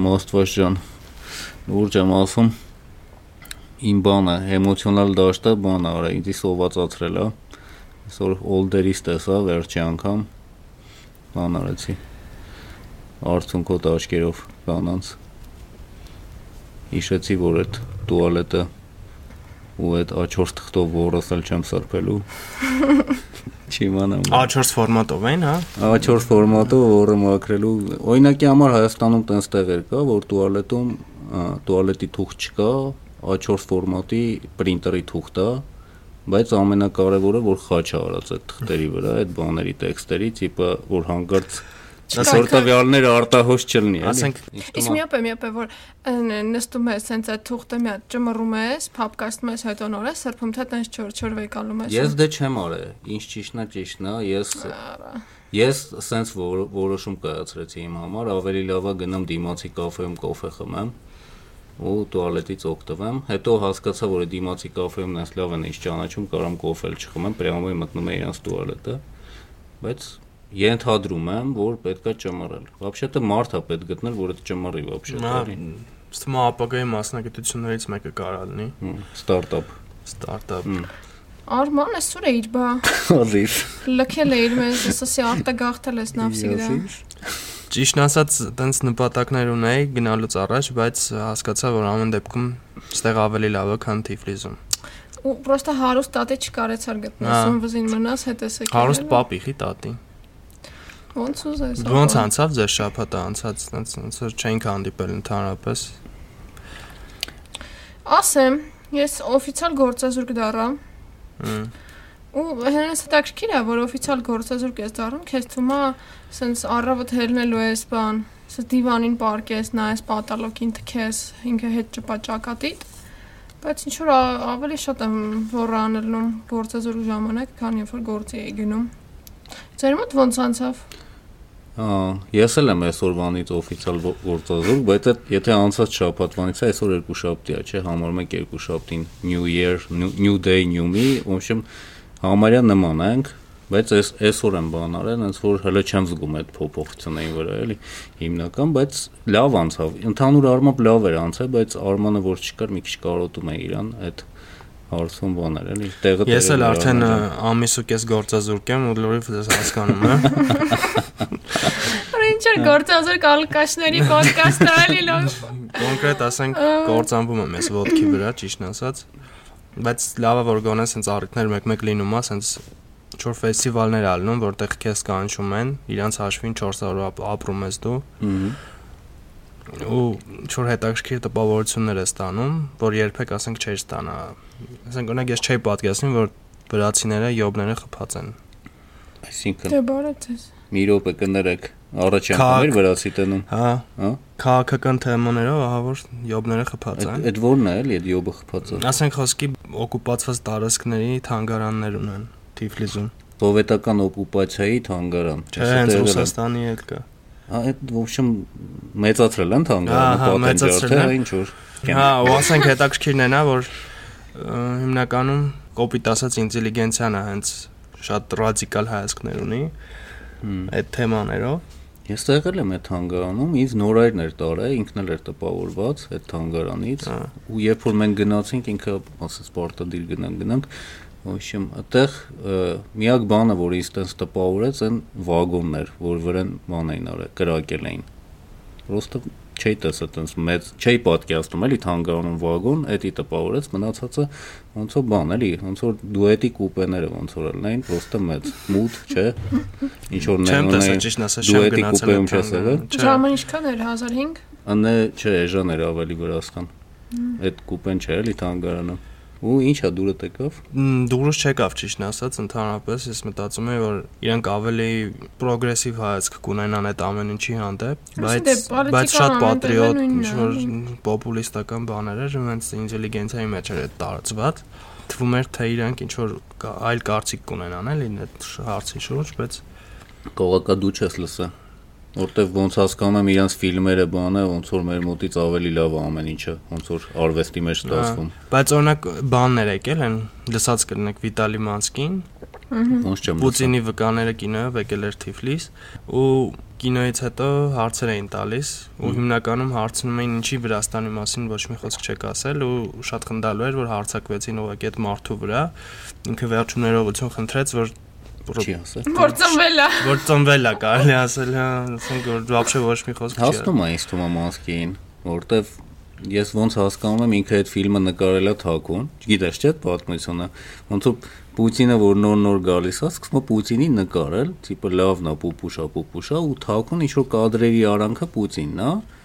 եմ Աստված ջան։ Ուրջ եմ ասում։ Իմ բանը էմոցիոնալ դաշտը բանը արա ինձ սովածացրել է։ Այսօր օլդերից տեսա վերջի անգամ բան արեցի։ Արցունքոտ աչքերով կանանց։ Հիշեցի, որ այդ տուալետը ու այդ A4 թղթով որս էլ չեմ սրբելու։ Չիմանամ։ A4 ֆորմատով են, հա։ A4 ֆորմատով որը մաքրելու օրինակի համար Հայաստանում տենց տեղեր կա, որ տուալետում տուալետի թուղթ չկա, A4 ֆորմատի պրինտերի թուղթ է, բայց ամենակարևորը որ խաչ արած այդ թղթերի վրա, այդ բաների տեքստերի, տիպը որ հանգարց Սորտավյալները արտահոս չլինի, էլի։ Ասենք Իսկ միապե միապե որ նստում ես սենց այդ թուղթը մի հատ ճմռում ես, փապկացնում ես, հետո նոր ես սրբում, թե տենց չոր չոր վեկալում ես։ Ես դե չեմ արել։ Ինչ ճիշտն է, ճիշտն է, ես ես սենց որոշում կայացրեցի իմ համար, ավելի լավ է գնամ դիմացի կաֆեում կոֆե խմեմ ու տուալետից օգտվեմ։ Հետո հասկացա, որ դիմացի կաֆեում նես լավ են ինչ ճանաչում, կարամ կոֆե չխմեմ, պրյամոյ մտնում եմ իրանց տուալետը։ Բայց ենթադրում եմ, որ պետքա ճմռել։ Вообще-то մարդ է պետք գտնել, որ այդ ճմռի вообще-то։ Ստմա ապագայի մասնագիտություններից մեկը կարա լինի։ Ստարտափ։ Ստարտափ։ Արման է սուր է իր բա։ Ազիվ։ Լքել է իր մեզ, ասասի արտագաղթել ես նավսիգրա։ Ճիշտն ասած, տենց նպատակներ ունեի գնալուց առաջ, բայց հասկացա, որ ամեն դեպքում ստեղ ավելի լավ է, քան Թիֆլիսում ու պրոստը հարուստ տատի չկարեցար գտնես, ում վզին մնաս հետ ես եկել։ Հարուստ պապիխի տատի։ Ոնց ուզես։ Ոնց անցավ ձեր շաբաթը անցած, ոնց ոնց որ չենք հանդիպել ընդհանրապես։ Ասեմ, ես օֆիցիալ գործազուրկ դառա։ Ու հենց հետաքրքիր է, որ օֆիցիալ գործազուրկ ես դառնում, քեզ թվում է, սենց առավոտ հելնելու ես բան, սա դիվանին պարկես, նայես պատալոկին թքես, ինքը հետ ճպաճակատիտ։ Բայց ինչ որ ավելի շատ եմ որանելնում գործազուրկ ժամանակ, քան երբ որ գործի էի գնում։ Ձեր մոտ ո՞նց անցավ։ Ահա, ես էլ եմ այսօրվանից օֆիցիալ գործազուրկ, բայց եթե անցած շաբաթվանից է, այսօր երկու շաբթի է, չէ՞, համարում եք երկու շաբթին New Year, New Day, New Me, ուրեմն համարյա նման ենք, բայց այս այսօր եմ բան արել, այնց որ հələ չեմ զգում այդ փոփոխությունների վրա, էլի հիմնական, բայց լավ անցավ։ Ընդհանուր առմամբ լավ էր անցել, բայց արմանը որ չկար, մի քիչ կարոտում է իրան այդ հարցում բաներ էլի տեղը Ես էլ արդեն ամիս ու կես գործազուրկ եմ ու լուրիվ ես հասկանում եմ Ինչ որ գործազուրկ ալկաշների ոդկասթը էլի լավ Կոնկրետ ասենք կործանվում եմ ես ոդքի վրա ճիշտ ասած բայց լավա որ գոնե սենց առիթներ մեկ-մեկ լինում է սենց ինչ-որ ֆեստիվալներ ալնում որտեղ քեզ կանչում են իրանց հաշվին 400 օր ապրում ես դու ու ինչ-որ հետաքրքիր տպավորություններ ես ստանում, որ երբեք ասենք չէր ստանա ասենք օրինակ ես չէի պատկերացնում որ վրացիները յոբները խփած են այսինքն դե բարեցես մի րոպե կներեք առաջ անգամ վրացի տնում հա հա քաղաքական թեմաներով ահա որ յոբները խփած են այդ որն է էլի այդ յոբը խփածը ասենք խոսքի օկուպացված տարածքների թանգարաններ ունեն Թիֆլիսում սովետական օկուպացիայի թանգարան չէ Ռուսաստանի հետ կա այդ в общем մեծացրել են թանգարանը, պատենտը, թե ինչ որ։ Հա, ու ասենք հետաքրքիրն է նա, որ հիմնականում կոպիտ ասած ինտելիգենցիան է հենց շատ ռադիկալ հայացքներ ունի այդ թեմաներով Ես եղել եմ այդ թանգարանում, ինձ նորայրն էր տարել, ինքն էլ էր տպավորված այդ թանգարանից, ու երբ որ մենք գնացինք, ինքը ասես պարտադիր գնանք, գնանք, Ոշեմ, այդտեղ միակ բանը, որ ինձ տենց տպավորեց, այն վագոններ, որ վրան բան էին արել, կրակել էին։ Պրոստը չի տեսա տենց մեծ, չի պատկերացնում էլի թանգարանում վագոն, էդի տպավորեց, մնացածը ոնց որ բան էլի, ոնց որ դուետի կուպեները ոնց որ լայն, պրոստը մեծ, մութ, չէ։ Ինչ որ ներոնային։ Չեմ տեսա, ճիշտ ասա, չեմ գնացել։ Դուետի կուպեում չես եղել։ Ժամը ինչքան էր 1005։ Անե չէ, էժան էր ավելի վրաստան։ Այդ կուպեն չէ էլի թանգարանում։ Ու ինչա դուրը տեկավ։ Դուրս չեկավ ճիշտ ասած, ընդհանրապես ես մտածում եմ, որ իրանք ավելի պրոգրեսիվ հայացք կունենան այդ ամեն ինչի հանդեպ, բայց բայց շատ պատրիոտ, ինչ որ պոպուլիստական բաներ էր, հենց ինտելիգենցիայի մեջ էր այդ տարածված թվում էր թե իրանք ինչ որ այլ կարծիք կունենան էլի այդ հարցի շուրջ, բայց կողակա դու չես լսա որտեվ ոնց հասկանում եմ իրանց ֆիլմերը բանը ոնց որ մեր մոտից ավելի լավ է ամեն ինչը ոնց որ արվեստի մեջ ստացվում բայց օրինակ բաններ եկել են լսած կրնեք Վիտալի Մանսկին ոնց չեմ Պուտինի վկաները կինոյով եկել էր Թիֆլիս ու կինոից հետո հարցեր էին տալիս ու հիմնականում հարցնում էին ինչի Վրաստանի մասին ոչ մի խոսք չեք ասել ու շատ խնդալու էր որ հարցակվեցին ուղղակի այդ մարդու վրա ինքը վերջում ներողություն խնդրեց որ չի ասել։ Որ ծնվել է։ Որ ծնվել է, կարելի ասել, հա, ասենք որ բաբշե ոչ մի խոսք չի։ Հասնում է ինձ թվում է մասկին, որտեվ ես ոնց հասկանում եմ ինքը այդ ֆիլմը նկարել է թակուն, չգիտես չէ՞ պատմությունը։ Ոնց որ Պուտինը որ նոր-նոր գալիս է, սկսում է Պուտինի նկարել, տիպը լավն է, պուպուշա, պուպուշա ու թակուն ինչ որ կադրերի արանքը Պուտինն է։ Պուտին,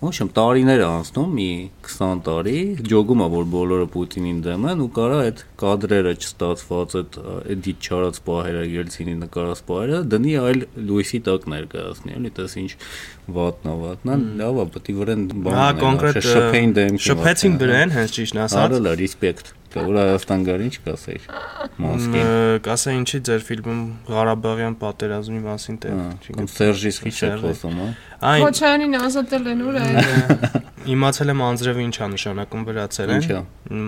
Ոչմ տարիներ անցնում, մի 20 տարի, ջոգում է որ բոլորը Պուտինին դեմ են ու կարա այդ կադրերը չստացված այդ էդիտ չարած պահերը, Ելցինի նկարած պահերը դնի այլ լույսի տակ ներկայացնի, էլի, տես ինչ վատնա, վատնա, լավ է, պետք է վրան բան։ Հա, կոնկրետ շփեին դեմ։ Շփեցին դրան, հենց ճիշտ ասած։ Արել է, ռեսպեկտ որ Հայաստան գար ինչ կասեիր։ Մոսկվա։ Կասեի ինչի ձեր ֆիլմում Ղարաբաղյան պատերազմի մասին թե կամ Սերժի Սխիչը խոսում, հա։ Այն Քոչյանին ազատել են ուր է։ Իմացել եմ անձրևը ինչա նշանակում վրացել են։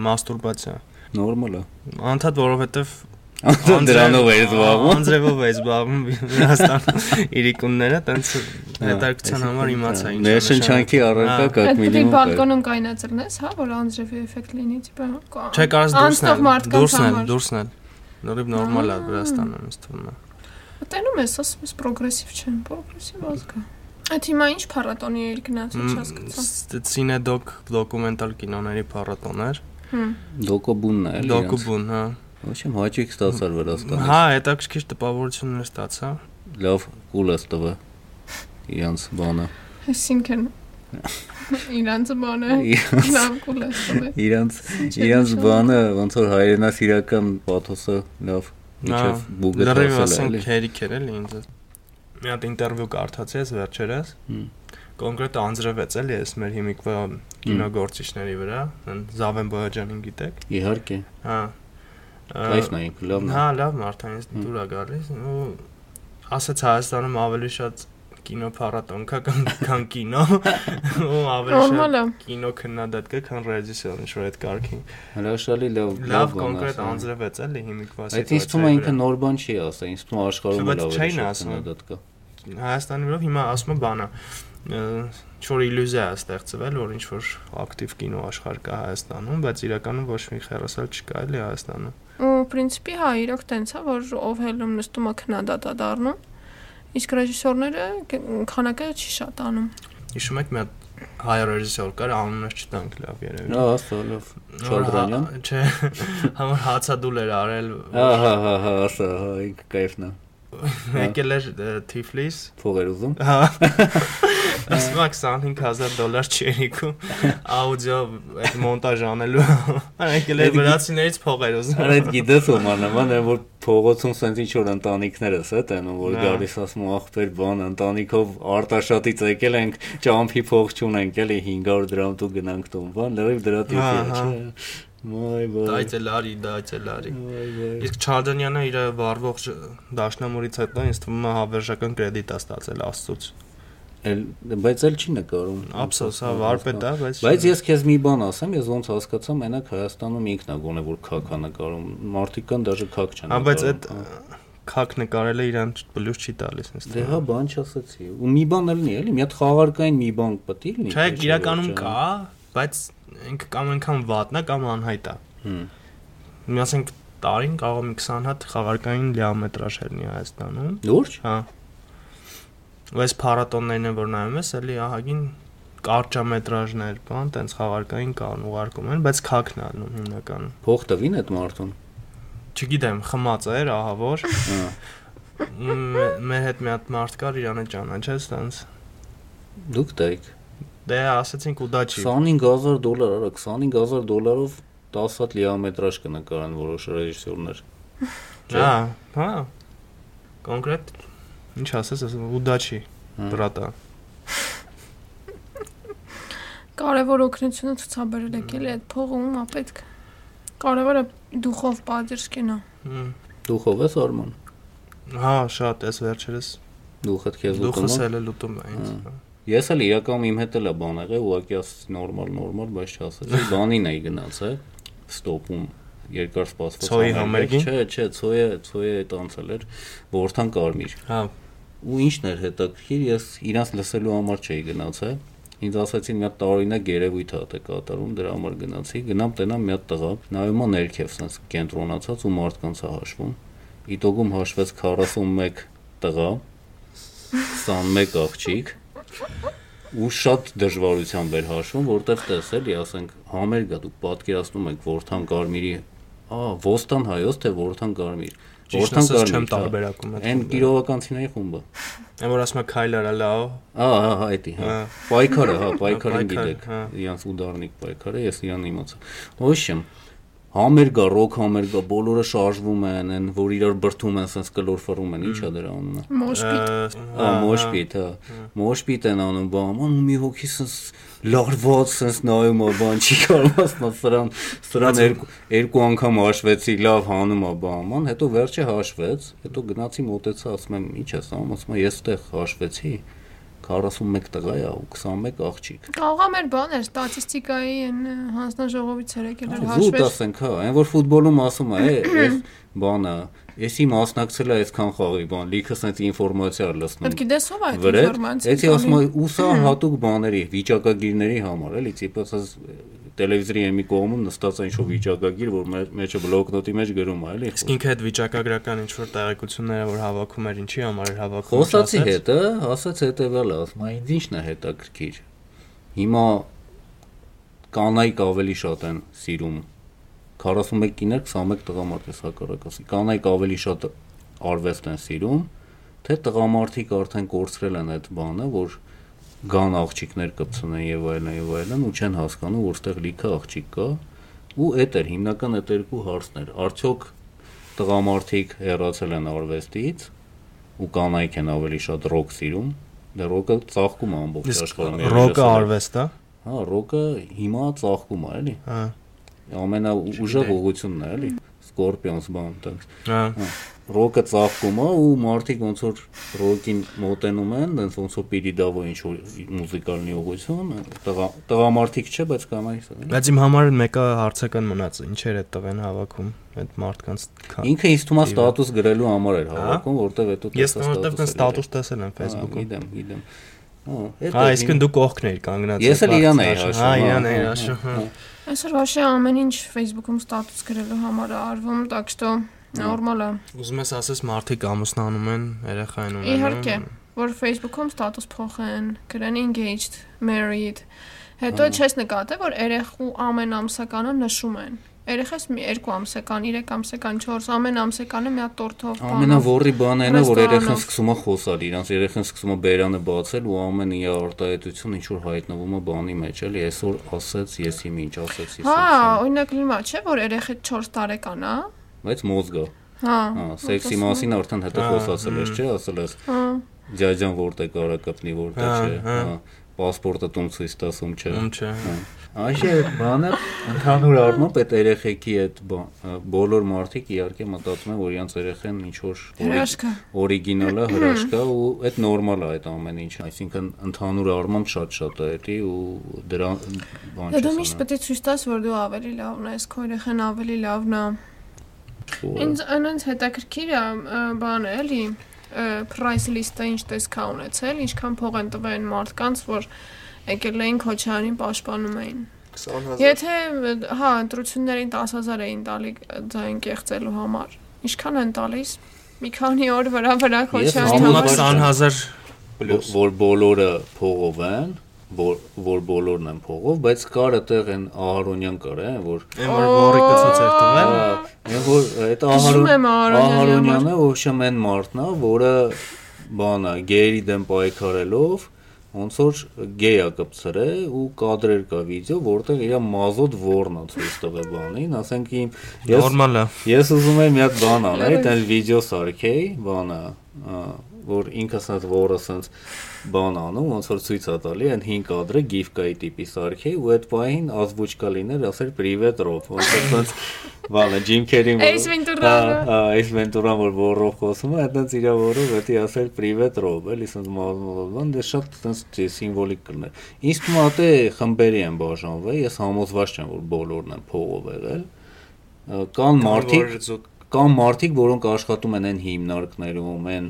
Մաստուրբացիա։ Նորմալ է։ Անդադ որովհետև Դրանով է զբաղվում։ Անձրևով է զբաղվում Վրաստան իրիկունները, տենց հետաքրքրության համար իմացա ինչ։ Ներշնչանքի առարկա կա միլիոն։ Այդ բալկոնում կայնացրն ես, հա, որ անձրևի էֆեկտ լինի, տիպը։ Չէ, կարաս դուրսն էլ, դուրսն էլ, դուրսն էլ։ Նորիվ նորմալ է Վրաստանում, ինձ թվում է։ Մտնում ես, ասում ես պրոգրեսիվ չեն, պրոգրեսիվ ազգա։ Այդ հիմա ինչ փառատոնի էր գնացել, չհասկացա։ Ցինեդոկ դոկումենտալ կինոների փառատոն էր։ Հմ։ Դոկոբունն է, էլի։ Դոկոբուն, հա։ Ոչմ հաճույք ստացար Վրաստանից։ Հա, հետաքրքիր տպավորություններ ստացա։ Լավ, կուլ է ստվա։ Իրանց բանը։ Այսինքն Իրանց բանը լավ կուլ է ստվա։ Իրանց իրանց բանը ոնց որ հայերենաս իրական պաթոսը լավ միջև բուգը հասել է։ Հերիք էր էլի ինձ։ Մի հատ ինտերվյու կարդացի ես վերջերս։ Կոնկրետ անձրևեց էլի ես մեր հիմիկվա կինոգործիչների վրա, Զավեն Բոյաջանին գիտեք։ Իհարկե։ Հա, Կայֆն է ինքը լավն է։ Հա, լավ մարդանից դուր է գալիս ու ասաց Հայաստանում ավելի շատ կինո փառատոն կա կամ քան կինո ու ավելի շատ կինո քննադատ կա քան ռեժիսոր ինչ որ այդ կարգին հրաշալի լավ լավ կոնկրետ անձրևեց էլի հիմիկվա սիտուացիա այդ ինձ թվում է ինքը նոր բան չի ասա ինձ թվում է աշխարհում լավ է քննադատ կա Հայաստանի վրա հիմա ասում է բանը ինչ-որ իլյուզիա է ստեղծվել, որ ինչ-որ ակտիվ կինո աշխարհ կա Հայաստանում, բայց իրականում ոչ մի խերոսալ չկա էլի Հայաստանում։ Ու պրինցիպի հա, իրոք տենց է, որ ով հելում նստում է քննադատա դառնում, իսկ ռեժիսորները քանակը չի շատ անում։ Հիշում եք մի հատ հայ ռեժիսոր կար, անունը չտանք լավ երևի։ Հա, ասա լավ։ Շադրանյան։ Չէ, համար հացադուլ էր արել։ Հա, հա, հա, հա, ասա, հա, ինքը կայֆն է եկել էր Թիֆլիս փողեր ուզում հա ասում 25000 դոլար չերիքու աուդիո այդ մոնտաժ անելու եկել էր վրացիներից փողեր ուզում այդ գիտես ում անման որ փողոցում սենց ինչ որ ընտանիքներս է տենում որ գալիս ասում ախպեր բան ընտանիքով արտաշատից եկել ենք ճամփի փող չունենք էլի 500 դրամ դու գնանք տուն բան լրիվ դրա տիպի է չէ Ոայ ոայ։ Դայցելարի, դայցելարի։ Իսկ Չարդանյանը իր վարվող դաշնամուրից հետո ինձ թվում է հավերժական կրեդիտ է ստացել Աստծուց։ Էլ բայց էլ չի նկարում։ Ափսոս, հա, վարպետ է, բայց Բայց ես քեզ մի բան ասեմ, ես ոնց հասկացա, մենակ Հայաստանում ինքն է գոնե որ քաք է նկարում։ Մարդիկան դաժե քաք չեն նկարում։ Հա, բայց այդ քաք նկարելը իրան պլյուս չի տալիս ինձ։ Դե հա, բան չասացի։ Ու մի բան էլ լինի, էլի, մի հատ խաղարկային մի բան պետք է լինի։ Չէ, իրականում կա, բայց ինքը կամ այնքան վատնա կամ անհայտ է։ Հմ։ Մի ասենք տարին կարող մի 20 հատ խաղարկային լիամետրաժ լինի Հայաստանում։ Լուրջ։ Հա։ Բայց փառատոններն են որ նայում ես, էլի ահագին կարճամետրաժներ, բան, տենց խաղարկային կան ուղարկում են, բայց քակն անում հիմնականում։ Փող տվին այդ մարդուն։ Չգիտեմ, խմած էր, ահա որ։ Հա։ Մեր հետ մի հատ մարդ կար, իրանը ճանաչեց, տենց։ Դուք տայք։ Դե ասացինք ու դա չի։ 25000 դոլար, արա 25000 դոլարով 10 հատ լիամետրաժ կնկարեն որոշ ռեժիսորներ։ Հա, հա։ Կոնկրետ ինչ ասես, ու դա չի։ Բրատա։ Կարևոր օգնությունը ցուցաբերել եք էլի այդ փողը ում է պետք։ Կարևորը դուխով պատերս կենա։ Դուխով ես Արման։ Հա, շատ էս վերջերս։ Դուխը քեզ ուտում։ Դուխս էլ է լուտում է ինձ։ Ես էլ իրականում իմ հետ էլ է բան եղել, ուղղակի ասեցի նորմալ, նորմալ, բայց չասեցի։ Բանին էի գնացել, ստոպում երկար սպասված։ Ցոյի համերգին։ Չէ, չէ, ցոյը, ցոյը այդ անցել էր Որթան Կարմիր։ Հա։ ու ինչն էր հետաքրքիր, ես իրանց լսելու համար չէի գնացել ինձ ասացին մի հատ տարօրինակ երևույթ է կատարում, դրա համար գնացի, գնամ տենամ մի հատ տղա, նայում եմ ներքև, sense կենտրոնացած ու մարդկանց է հաշվում։ Իտոգում հաշվեց 41 տղա, 21 աղջիկ ու շատ դժվարությամբ էր հաշվում, որտեղ տեսելի, ասենք, համերգա դուք պատկերացնում եք Որթան Կարմիրի, ահա, Ոստան հայոց թե Որթան Կարմիր Որթան կար չեմ տարբերակում Այն գիրովականցիների խումբը։ Այն որ ասում է Քայլարա լավ։ Ահա, հա, այդի, հա։ Պայքարը, հա, պայքարին գիտեք։ Իրանց ուդարնիկ պայքարը, ես իրան իմացա։ Ոչմ համերգա, ռոք համերգա, բոլորը շարժվում են, են որ իրար բրթում են, sense կլոր ֆռում են, ի՞նչ է դրա անունը։ Մոշպիտ։ Հա, մոշպիտ, հա։ Մոշպիտ են անում, բամ, ու մի հոգի sense լարված sense նայում է, բան չի կարողացնա սրան, սրան երկու երկու անգամ հաշվեցի, լավ հանում է, բաման, հետո վերջը հաշվեց, հետո գնացի մոտեցա, ասում եմ, ի՞նչ ես անում, ասում եմ, ես այդտեղ հաշվեցի 41 տղա է ու 21 աղջիկ։ Կարող է մեր բաներ, ստատիստիկայի այն հանձնաժողովից էր եկել էր հաշվեր։ Զուտ ասենք, հա, այն որ ֆուտբոլում ասում է, այս բանը Էսի մասնակցել է այսքան խաղի, բան, լիքը sense ինֆորմացիա լսնում։ Պետք է դեսով այդ ինֆորմացիան։ Էսի ասում է, ու սա հատուկ բաների, վիճակագիրների համար, էլի, տիպը ասած տելևիզորի մի կողմում նստած է ինչ-որ վիճակագիր, որ մեջը բլոկնոտի մեջ գրում է, էլի։ Իսկ ինքը այդ վիճակագրական ինչ-որ տեղեկությունները, որ հավաքում էր, ինչի համար էր հավաքում։ Խոսացի հետը, ասաց հետեւյալը, ասում է, ինձ ինչն է հետաքրքիր։ Հիմա կանայք ավելի շատ են սիրում 41 կիներ 21 տղամարդ է հակառակասի։ Կանայք ավելի շատ արվեստ են սիրում, թե տղամարդիկ արդեն կորցրել են այդ բանը, որ գան աղջիկներ կպցնեն եւ այլն եւ այլն ու չեն հասկանում, որ ստեղ լիքը աղջիկ կա ու այդ էր հիմնական այդ երկու հարցներ։ Արդյոք տղամարդիկ հեռացել են արվեստից ու կանայք են ավելի շատ ռոք սիրում։ Դա ռոկը ծաղկում է ամբողջ աշխարհում։ Ռոկը արվեստ է։ Հա, ռոկը հիմա ծաղկում է, էլի։ Հա ամենաուժեղ ուղությունն է, էլի։ Scorpions բան տենց։ Հա Ռոկը ծաղկում է ու մարդիկ ոնց որ ռոկին մոտենում են, տենց ոնց որ պիտի դավո ինչ որ մուզիկալնի ուղություն, տղա տղամարդիկ չէ, բայց կանայք է։ Բայց իմ համար մեկը հարցական մնաց, ինչեր է տղեն հավաքում այդ մարդկանց Ինքը ինձ թվում է ստատուս գրելու համար էր հավաքում, որտեվ հետո տեսա ստատուս։ Ես ստատուս տեսել եմ Facebook-ում։ Գիտեմ, գիտեմ։ Հա, այսինքն դու կողքն էիր կանգնած։ Ես էլ իրան էի հաշվում։ Հա, իրան էի հաշվում։ հա։ Այսօր вообще ամեն ինչ Facebook-ում ստատուս գրելու համար է արվում, так что նորմալ է։ Ուզում ես ասես մարդիկ ամուսնանում են, երեխա են ունենում։ Իհարկե, որ Facebook-ում ստատուս փոխեն, գրեն engaged, married։ Հետո չես նկատել, որ երեխու ամեն ամսականը նշում են Երեխաս մի 2 ամսական, 3 ամսական, 4 ամեն ամսականը մի հատ տորթով բան։ Ամենավորի բանը այն է, որ երեխան սկսում է խոսալ, իրանց երեխան սկսում է բերանը բացել ու ամեն իր արտահայտություն ինչ որ հայտնվում է բանի մեջ, էլի այսօր ասեց ես իմ ինչ ասեց ես։ Հա, օրինակ լիմա չէ, որ երեխա 4 տարեկան է։ Բայց մոզգա։ Հա։ Հա, սեքսի մասին արդեն հետո խոսացել ես, չէ, ասել ես։ Հա։ Ջաջան որտե կարա կպնի, որտե չէ։ Հա պասպորտը տուն ցույց տասում չէ։ Ում չէ։ Այշե բանը ընդհանուր առմամբ այդ երեխեքի այդ բոլոր մարդիկ իհարկե մտածում են որ իրանց երեխեն ինչ որ օրիգինալ է, հրաշք է ու այդ նորմալ է այդ ամեն ինչը, այսինքն ընդհանուր առմամբ շատ-շատ է էլի ու դրա բան չէ։ Դու միշտ պետք է ցույց տաս որ դու ավելի լավն ես, քո երեխան ավելի լավն է։ Ինձ անոնց հետաքրքիր է բանը էլի price list-ը ինչ տեսքա ունեցել, ինչքան փող են տվել մարդկանց, որ եկել էին Քոչարյանին պաշտպանում էին։ 20000։ Եթե հա, ընտրություններին 10000 էին տալի ձայն կեղծելու համար, ինչքան են տալիս։ Մի քանի օր վրա վրա Քոչարյանի համար 20000 որ բոլորը փողով են, որ որ բոլորն են փողով, բայց կար այդտեղ են Ահարոնյան կար, է, որ այն որ որիկը ցույց տվել։ Այն որ այդ Ահարոնյանը ոչմ այն մարդն է, որը բանա գեյի դեմ պայքարելով ոնց որ գեյա կպցրե ու կադրեր կա վիդեո, որտեղ իր մազոտ է ցույց տվել բանին, ասենք իմ ես նորմալ է։ Ես ուզում եմ մի հատ բան անել, այդ վիդեո սարքեի, բանը, որ ինքը ասած որը ասած բան անում, ոնց որ ցույց է տալի, այն 5 կադրը գիֆկայի տիպի սարքի ու այդ պահին ազվուճկա լիներ, ասեր պրիվետ ռոբ, ոնց որ ասած բանը Ջիմ Քերին Էյս Վենտուրան, հա, Էյս Վենտուրան որ որով խոսում է, այդտենց իր որով էդի ասել պրիվետ ռոբ, էլի ասած մազմոլան, դե շատ այդտենց սիմվոլիկ կլներ։ Իսկ մատե խմբերի են բաժանվել, ես համոզված չեմ, որ բոլորն են փողով եղել։ Կան մարդիկ կան մարդիկ, որոնք աշխատում են այն հիմնարկներում, այն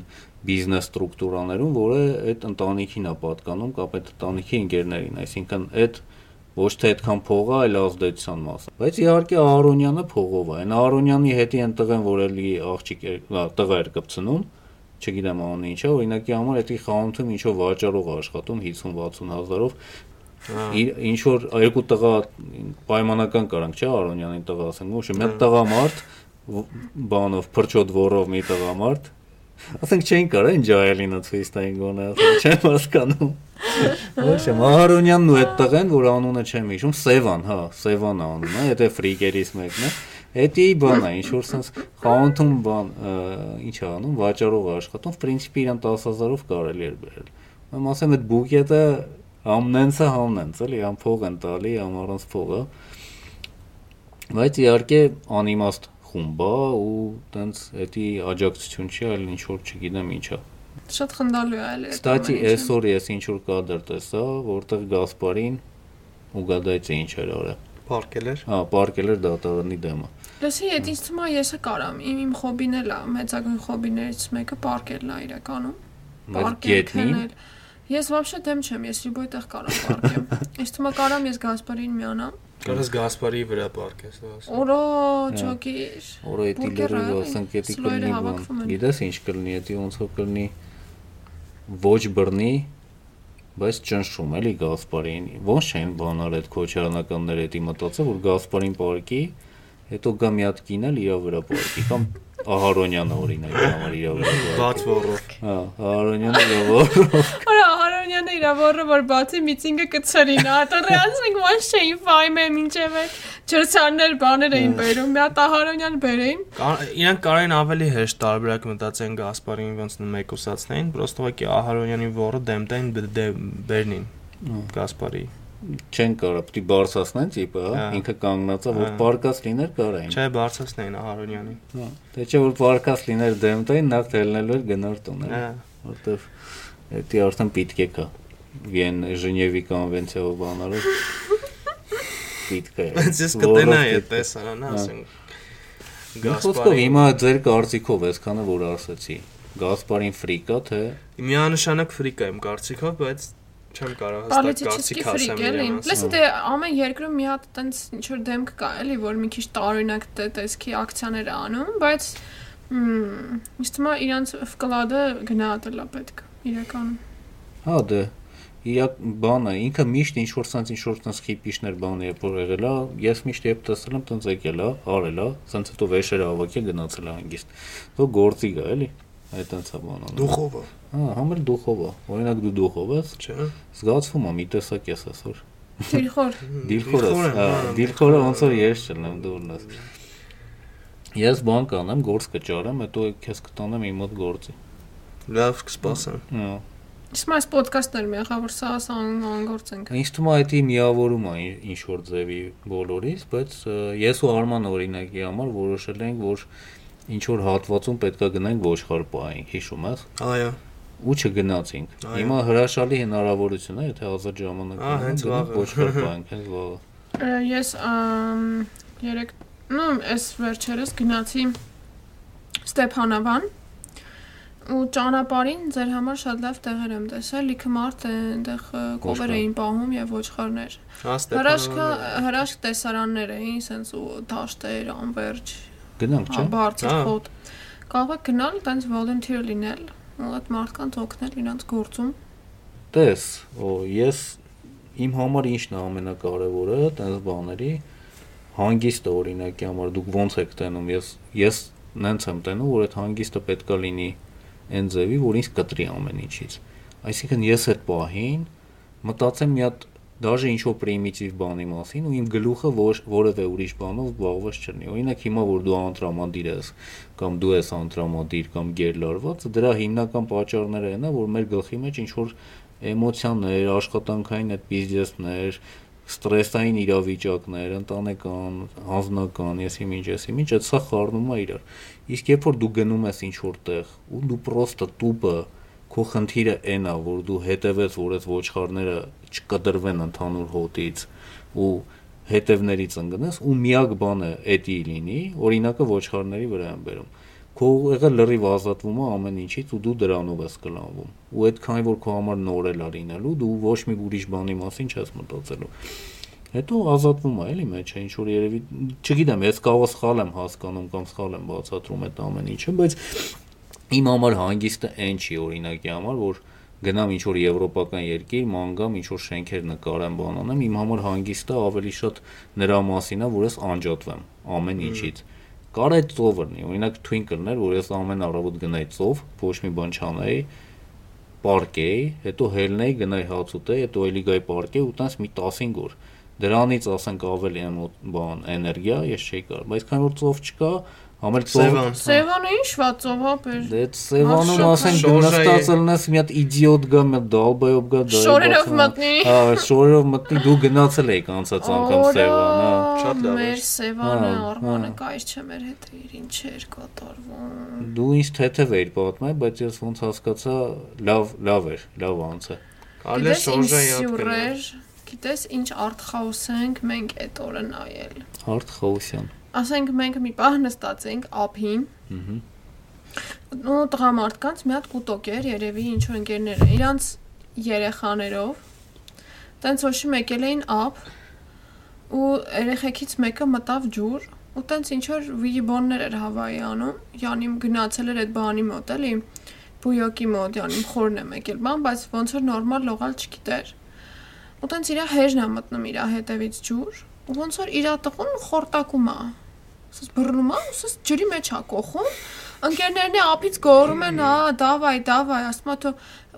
բիզնես ստրուկտուրաներում, որը այդ ընտանիքին է պատկանում կամ այդ ընտանիքի ընկերներին, այսինքն այդ ոչ թե այդքան փողը, այլ ազդեցության մասը։ Բայց իհարկե Ահարոնյանը փողով է։ Այն Ահարոնյանի հետի են տղեն, որ էլի աղջիկ տղա էր կպցնում, չգիտեմ անունը ինչա, օրինակի համար էդի խանութում ինչ որ վաճառող աշխատում 50-60 հազարով ինչ որ երկու տղա պայմանական կարանք, չէ, Արոնյանին տղա ասենք, ոչ, մի տղա մարդ բանով փրչոտ որով մի տղա մարդ ասենք չէին կարող այն ջայելինը ցույցտային գոնե, ասենք չեմ հասկանում։ Ոչ, Մահարոնյանն ու այդ տղեն, որ անունը չեմ հիշում, Սևան, հա, Սևան անունը, դա ֆրիկերից մեկն է։ Էդի բան է, ինչ որ sense խանութում բան, ինչ է անում, վաճառող աշխատում, պրինցիպի իրան 10000-ով կարելի էր բերել։ Ում ասեմ այդ բուկետը ամնենցը համնենց, էլի, ամ փող են տալի, ամ առանց փողը։ Բայց իհարկե անիմաստ խումբ է ու տենց էդի աջակցություն չի, այլ ինչ որ չգիտեմ ինչա։ Շատ խնդալու է այլ։ Ստատի այսօր ես ինչ որ կադր տեսա, որտեղ Գասպարին ուգադայցը ինչ էր արել։ Պարկել էր։ Հա, պարկել էր դատարանի դեմը։ Լսի, այդ ինձ թվում է եսը կարամ։ Իմ իմ խոբին էլ է, մեծագույն խոբիներից մեկը պարկելն է իրականում։ Պարկելն Ես вообще դեմ չեմ, ես լիբոյ տեղ կարամ պարկեմ։ Ես թվում է կարամ ես Գասպարին միանամ։ Կարաս Գասպարի վրա պարկես, ասա։ Օրո, ճոկիր։ Օրո էդի լրիվ ասենք էդի կլինի բան։ Գիտես ինչ կլինի, էդի ոնց որ կլինի ոչ բռնի, բայց ճնշում էլի Գասպարին։ Ոնց չեն բանալ այդ քոչարանականները էդի մտածել, որ Գասպարին պարկի, հետո գա մի հատ կին էլ իր վրա պարկի կամ Ահարոնյանը օրինակ համար իր վրա։ Բաց ոռով։ Հա, Ահարոնյանը ոռով։ Արա Ահարոնյանը իր ոռը որ բացի միտինգը կծրին, ատորը ասենք ոչ չէին ֆայմե մինչև այդ ջրցաններ բաներ էին բերում, մի հատ Ահարոնյան բերեին։ Իրանք կարային ավելի հեշտ տարբերակ մտածեն Գասպարին ոնց մեկուսացնեին, պրոստո ուղղակի Ահարոնյանի ոռը դեմտային բերնին Գասպարի չեն կարա, է բարձրացնեն տիպը, հա, ինքը կանգնած է, որ պարկած լիներ կարային։ Չէ, բարձրացնեին Ահարոնյանին։ Հա, թե չէ որ պարկած լիներ դեմտային, նախ թելնելու էր գնար տուն, հա, որտեվ դա արդեն պիտք է կա։ Վիեն Ժնևի կոնվենցիայով բանալով պիտք է։ Բայց ես կտենայի այդ տեսարանը, ասենք Գասպարին հիմա ձեր կարծիքով այսքանը որ ասացի Գասպարին ֆրիկա թե Միանշանակ ֆրիկա եմ կարծիքով, բայց չեմ կարող հստակ կարծիք ասեմ իրեն։ Լսի դե ամեն երկրում մի հատ տենց ինչ որ դեմք կա էլի, որ մի քիչ տարօրինակ տեսքի ակցիաներ է անում, բայց ինձ թվում է իրանց վկլադը գնահատել է պետք իրականում։ Հա դե իրակ բանը ինքը միշտ ինչ որ sense ինչ որ sense խիպիշներ բան է որ եղել է ես միշտ երբ տեսել եմ տենց եկել է արել է sense հետո վեշերը հավաքել գնացել է հանգիստ դու գործի գա էլի այդ տենց է բանը դուխովը Հա, համել դուխովը։ Օրինակ դու դուխով ես։ Չէ։ Զգացվում է մի տեսակ ես այսօր։ Դիլխոր։ Դիլխորը, հա, դիլխորը ոնց որ ես չլնեմ դու ունես։ Ես բան կանեմ, գործ կճարեմ, հետո քեզ կտանեմ իմ մոտ գործի։ Լավ, կսպասեմ։ Հա։ Իսկ այս ոդկասթներ մի ախավոր սա անգործ ենք։ Ինչ թվում է այդ միավորում է ինչ որ ձևի բոլորից, բայց ես ու Արման օրինակի համար որոշել ենք, որ ինչ որ հատվածում պետքա գնանք ոչխար պահենք, հիշում ես։ Այո ու չգնացինք։ Հիմա հրաշալի հնարավորություն է, եթե ազատ ժամանակ ունենանք, հենց վաղը ոչ կարողանք, հենց վաղը։ Ես երեք, նո, այս վերջերս գնացի Ստեփանավան ու ճանապարհին ձեր համար շատ լավ տեղեր եմ տեսել, լիքը մարդ է այնտեղ կովեր էին պահում եւ ոչխարներ։ Հրաշք հրաշք տեսարաններ էին, սենց ու դաշտեր, անverջ։ Գնանք, չէ՞։ Բարձր խոտ։ Կարող եք գնալ, տենց volunteer լինել ու այդ մարդկանց օգնել իրancs գործում։ Տես, օ ես իմ համար ինչն է ամենակարևորը, տես բաների հանգիստը օրինակի համար դուք ո՞նց եք տենում։ Ես ես նենց եմ տենում, որ այդ հանգիստը պետքա լինի այն ձևի, որ ինձ կտրի ամեն ինչից։ Այսինքն ես այդ պահին մտածեմ մի հատ դաժե ինչ որ պրիմիտիվ բանի մասին ու իմ գլուխը որ որևէ ուրիշ բանով զբաղված չլինի։ Օրինակ հիմա որ դու անտրամադիր ես կամ դու ես անտրամադիր կամ գերլարված, դրա հիմնական պատճառները այն է, որ մեր գլխի մեջ ինչ որ էմոցիաներ, աշխատանքային այդ բիզնեսներ, ստրեսային իրավիճակներ, ընտանեկան, հանձնական, եսի ինչ, եսի ինչ, այդ սա խառնում է իրար։ Իսկ երբ որ դու գնում ես ինչ որտեղ ու դու պրոստը տուպը քո խնդիրը այն է, որ դու հետևես, որ այդ ոչխարները չկտրվեն ընդհանուր հոտից ու հետևներից ընկնես ու միակ բանը էդի լինի, օրինակը ոչխարների վրա եմ բերում։ քո ուղեղը լրիվ ազատվում է ամեն ինչից ու դու դրանով ես կլանվում։ Ու այդքան որ քո համար նոր է լարինելու, դու ոչ մի ուրիշ բանի մասին չես մտածելու։ Հետո ազատվում է էլի մեջը, ինչ որ երևի, չգիտեմ, ես կարող սխալ եմ հասկանում կամ սխալ եմ բացատրում այդ ամեն ինչը, բայց իմ համար հանգիստը այն չի օրինակի համար, որ գնամ ինչ որ եվրոպական երկիր, ման գամ ինչ որ շենքեր նկարեմ, բան անեմ, իմ համար հանգիստը ավելի շատ նրա մասին է, որ ես անջատվեմ ամեն ինչից։ Կար այդ ծովը լինի, օրինակ թույն կլներ, որ ես ամեն առավոտ գնայի ծով, ոչ մի բան չանեի, պարկեի, հետո հելնեի, գնայի հաց ուտեի, հետո էլի գայի պարկեի ու տանց մի 15 օր դրանից ասենք ավելի բան էներգիա ես չէի կարող բայց քանի որ ծով չկա Համել Սևան։ Սևանը ինչ վածով հապեր։ Դե Սևանում ասենք նստած լնես մի հատ իդիոտ գա, մի դալբայով գա, դա։ Շորերով մտնի։ Հա, շորերով մտնի, դու գնացել էիք անցած անգամ Սևան, հա։ Շատ լավ Մեր Սևանը Արմանը կայր չէ մեր հետ իր ինչ էր կատարվում։ Դու ինձ թեթև էիր պատմել, բայց ես ոնց հասկացա, լավ, լավ էր, լավ անց է։ Կարելի է շորժան յոթ գնել։ Գիտես ինչ արտխաուս ենք մենք այդ օրը նայել։ Արդ Խաուսյան։ Ասենք մենք մի պահ նստած ենք ափին։ Ահա։ ու տղամարդկանց մի հատ կուտոկ էր երևի ինչ որ ընկերներ են իրանց երեխաներով տենց ոչի մեկել էին ափ ու երեխեքից մեկը մտավ ջուր ու տենց ինչ որ վիդեոներ էր հավայի անում յանիմ գնացել էր այդ բանի մոտ էլի բույոկի մոտ յանիմ խորն է մեկել բան բայց ոնց որ նորմալ լողալ չգիտեր ու տենց իրա հեժն է մտնում իրա հետևից ջուր ու ոնց որ իրա տղուն խորտակում է Սս բռնում է, սս ջրի մեջ է կողում։ Ընկերներն է ափից գոռում են, հա, դավայ, դավայ, ասում է թո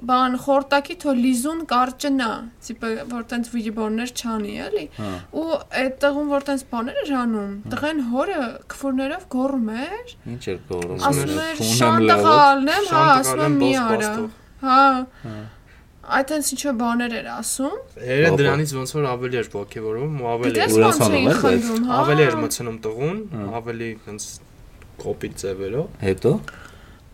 բան խորտակի թո լիզուն կարճնա, տիպը որ տենց վիդեոներ չանի, էլի։ Ու այդ տղուն որ տենց բաներ էր անում, տղեն հորը քֆուրներով գոռում էր։ Ինչ էր գորում։ Ասում էր շանդղալնեմ, հա, ասում եմ մի արա։ Հա։ Այդտենց ինչ որ բաներ էր ասում։ Հերը դրանից ոնց որ ավելի էր ողջևորում ու ավելի Ուրախանում ոնց էին էր, բայց խնդրում, հա։ ավելի էր մցնում տղուն, ավելի հենց կոպիտ ձևերով։ Հետո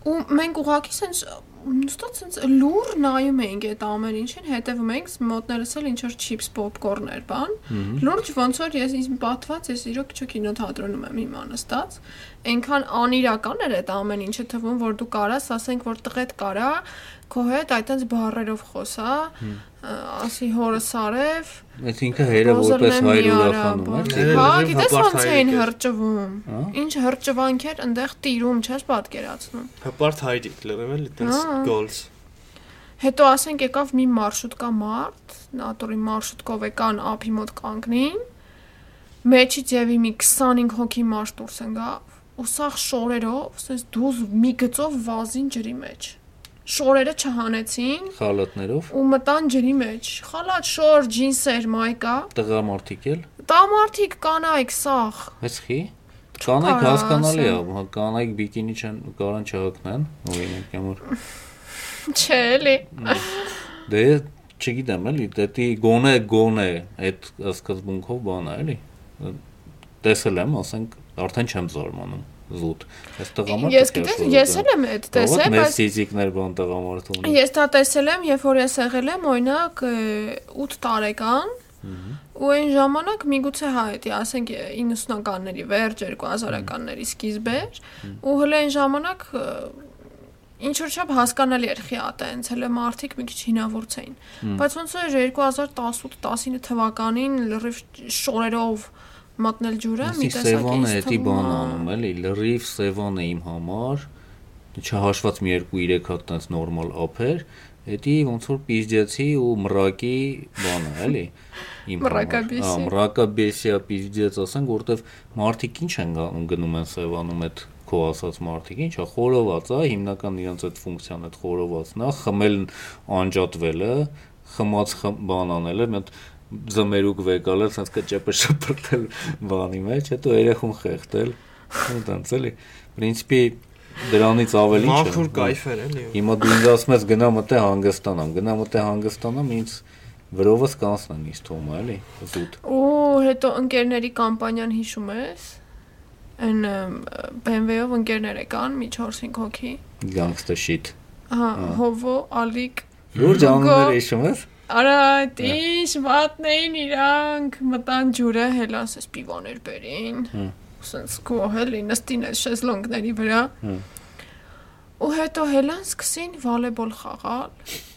Ու մենք ուղակի սենց նստած սենց լուր նայում էինք այդ ամեն ինչին, հետևում էինք, մոտներս էլ ինչ որ չիփս պոպկորներ բան։ Լուրջ ոնց որ ես ինձ պատված, ես իրոք չէ կինոթատրոնում եմ հիմա նստած։ Այնքան անիրական էր այդ ամեն ինչը թվում, որ դու կարաս, ասենք որ տղետ կարա քո հետ այտենց բառերով խոսա, ասի հորս արև, Այդ ինքը հերը որպես հայր ուրախանում էր։ Հերը Հա, գիտես ոնց էին էր։ հրճվում։ Հա։ Ինչ հրճվանքեր այնտեղ տիրում, չես պատկերացնում։ Հպարտ հայրիկ լրիվ էլի տենց Հա։ գոլս։ Հետո ասենք եկավ մի մարշրուտկա մարդ, նատորի մարշրուտկով եկան ափի մոտ կանգնին։ Մեջից եւի մի 25 հոգի մարդ դուրս ընկավ, ու սաղ շորերով, ասես դուզ մի գծով վազին ջրի մեջ շորերը չհանեցին խալատներով ու մտան ջրի մեջ։ Խալատ, շոր, ջինսեր, մայկա։ Տղամարդիկ էլ։ Տղամարդիկ կանայք սախ։ Այսքի։ Կանայք հասկանալի է, հա, կանայք բիկինի չեն կարան չհակնեն, օրինակ, համար։ Չէ, էլի։ Դե չգիտեմ էլի, դեպի գոնե գոնե այդ սկզբունքով բան է էլի։ Տեսել եմ, ասենք, արդեն չեմ զարմանում զուտ։ Այս տղամարդը Ես գիտես, ես էլ եմ այդ տեսել, բայց ֆիզիկներ բան տղամարդ ունի։ Ես դա տեսել եմ, երբ որ ես եղել եմ, օրինակ 8 տարեկան, ու այն ժամանակ միգուցե հա էդի, ասենք 90-ականների վերջ, 2000-ականների սկիզբեր, ու հələ այն ժամանակ ինչ որ չափ հասկանալի էր խիատը, հենց հələ մարդիկ մի քիչ հինավուրց էին։ Բայց ոնց որ 2018-19 թվականին լրիվ շորերով մատնել ջուրը, մի տեսակ Սևանը ինձ էդի թվում բան անում էլի, լրիվ Սևան է իմ համար։ Չհաշված մի 2-3 հատ տես նորմալ ափեր, էդի ոնց որ պիզդեցի ու մրակի բանը, էլի։ Իմ համար։ Մռակաբեսի։ Հա, մրակաբեսիա պիզդեց, ասենք, որտեվ մարդիկ ինչ են գնում են Սևանում այդ քո ասած մարդիկ, ինչա խորոված է, հիմնական իրենց այդ ֆունկցիան այդ խորովածն է, խմելն անջատվելը, խմած խմ, բան անելը, մի հատ զմերուկ վեկալը, sense կճեպը շփրտել բանի մեջ, հետո երեխուն խեղտել, այնտենց էլի։ Պրինցիպի դրանից ավելի չէ։ Մաքուր կայֆեր էլի։ Հիմա դու ինձ ասում ես գնա մտե հանգստանամ, գնա մտե հանգստանամ, ինձ վրովս կանցնեն ինձ թվում է, էլի, զուտ։ Ու հետո ընկերների կամպանիան հիշում ես։ Այն BMW-ով ընկերներ եկան, մի 4-5 հոգի։ Gangster shit։ Հա, Հովո, Ալիկ։ Լուրջ անունները հիշում ես։ Արա, ինչ մատնեին իրանք, մտան ջուրը, հելասես պիվաներ բերին։ սենց գոհելի նստին է շեզլոնգների վրա։ Ու հետո հելան սկսին վոլեբոլ խաղալ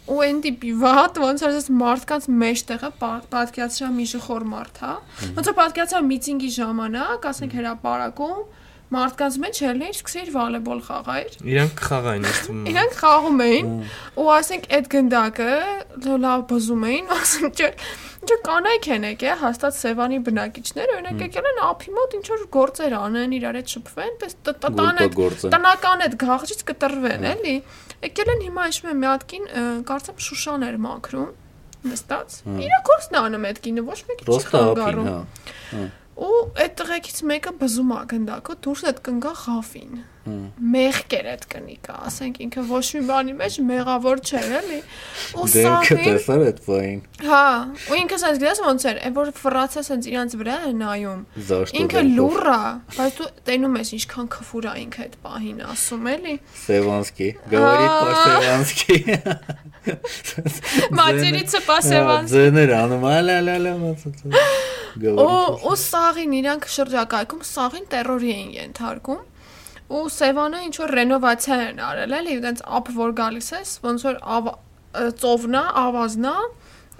ու այն տիպի վատ ոնց որ այս մարդկանց մեջտեղը պատկերացրա մի ժխոր մարդ, հա։ Ոնց որ պատկերացրա միտինգի ժամանակ, ասենք հրապարակում մարդկանց մեջ ելներ սկսեր վոլեբոլ խաղայր։ Իրանք խաղային ասում։ Իրանք խաղում էին ու ասենք այդ գնդակը լավ բզում էին, ասենք չէ Ինչ կանայք են եկե, հաստատ Սևանի բնակիչներ, օրինակ եկել են ափի մոտ ինչ որ գործեր անեն, իրար հետ շփվեն, պես տան այդ տնական այդ գաղջից կտրվեն, էլի։ Եկել են հիմա հիշում եմ մի հատ կին, կարծեմ Շուշան էր մաքրում նստած։ Իրա կորսն անում այդ կինը, ոչ մեկի չի խանգարում։ Հա ու այդ տղեկից մեկը բզում է գնդակը դուրս այդ կնգա խաֆին մեղքեր այդ կնիկա ասենք ինքը ոչ մի բանի մեջ մեղավոր չէր էլի ու սա տեսար այդ բային հա ու ինքը ասես գիտես ոնց էր այն որ ֆրացը ասես իրանց վրա է նայում ինքը լուռա բայց դու տենում ես ինչքան քֆուր է ինքը այդ պահին ասում էլի Սևանսկի գավարիտ Պասևանսկի Մատերիցը Պասևանսկի ձեներ անում ալա լա լա Ու սաղին իրանք շրջակայքում սաղին terror-ի էին ենթարկում ու Սևանը ինչ որ ռենովացիա են արել էլի այդպես ափ որ գալիս ես ոնց որ ծովնա ավազնա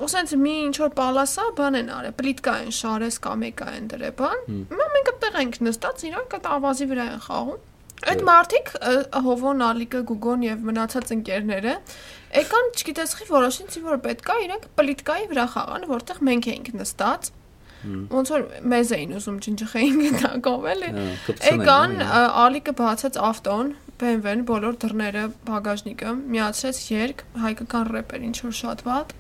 ու սենց մի ինչ որ պալասա բան են արել պլիտկա են շարես կամ եկա են դրե բան հիմա մենք այդտեղ ենք նստած իրանք այդ ավազի վրա են խաղում Այդ մարդիկ Հովոն, Ալիկը, Գուգոն եւ մնացած ընկերները եկան, չգիտես, խի որոշին, որ պետքա իրենք պլիտկայի վրա խաղան, որտեղ մենք էինք նստած ոնց որ մեզ էին ուզում ջնջխեին գտակով էլի եկան ալիկը բացեց ավտոն BMW-ն բոլոր դռները բագաժնիկը միացրեց երկ հայկական рэպեր ինչ որ շատ վատ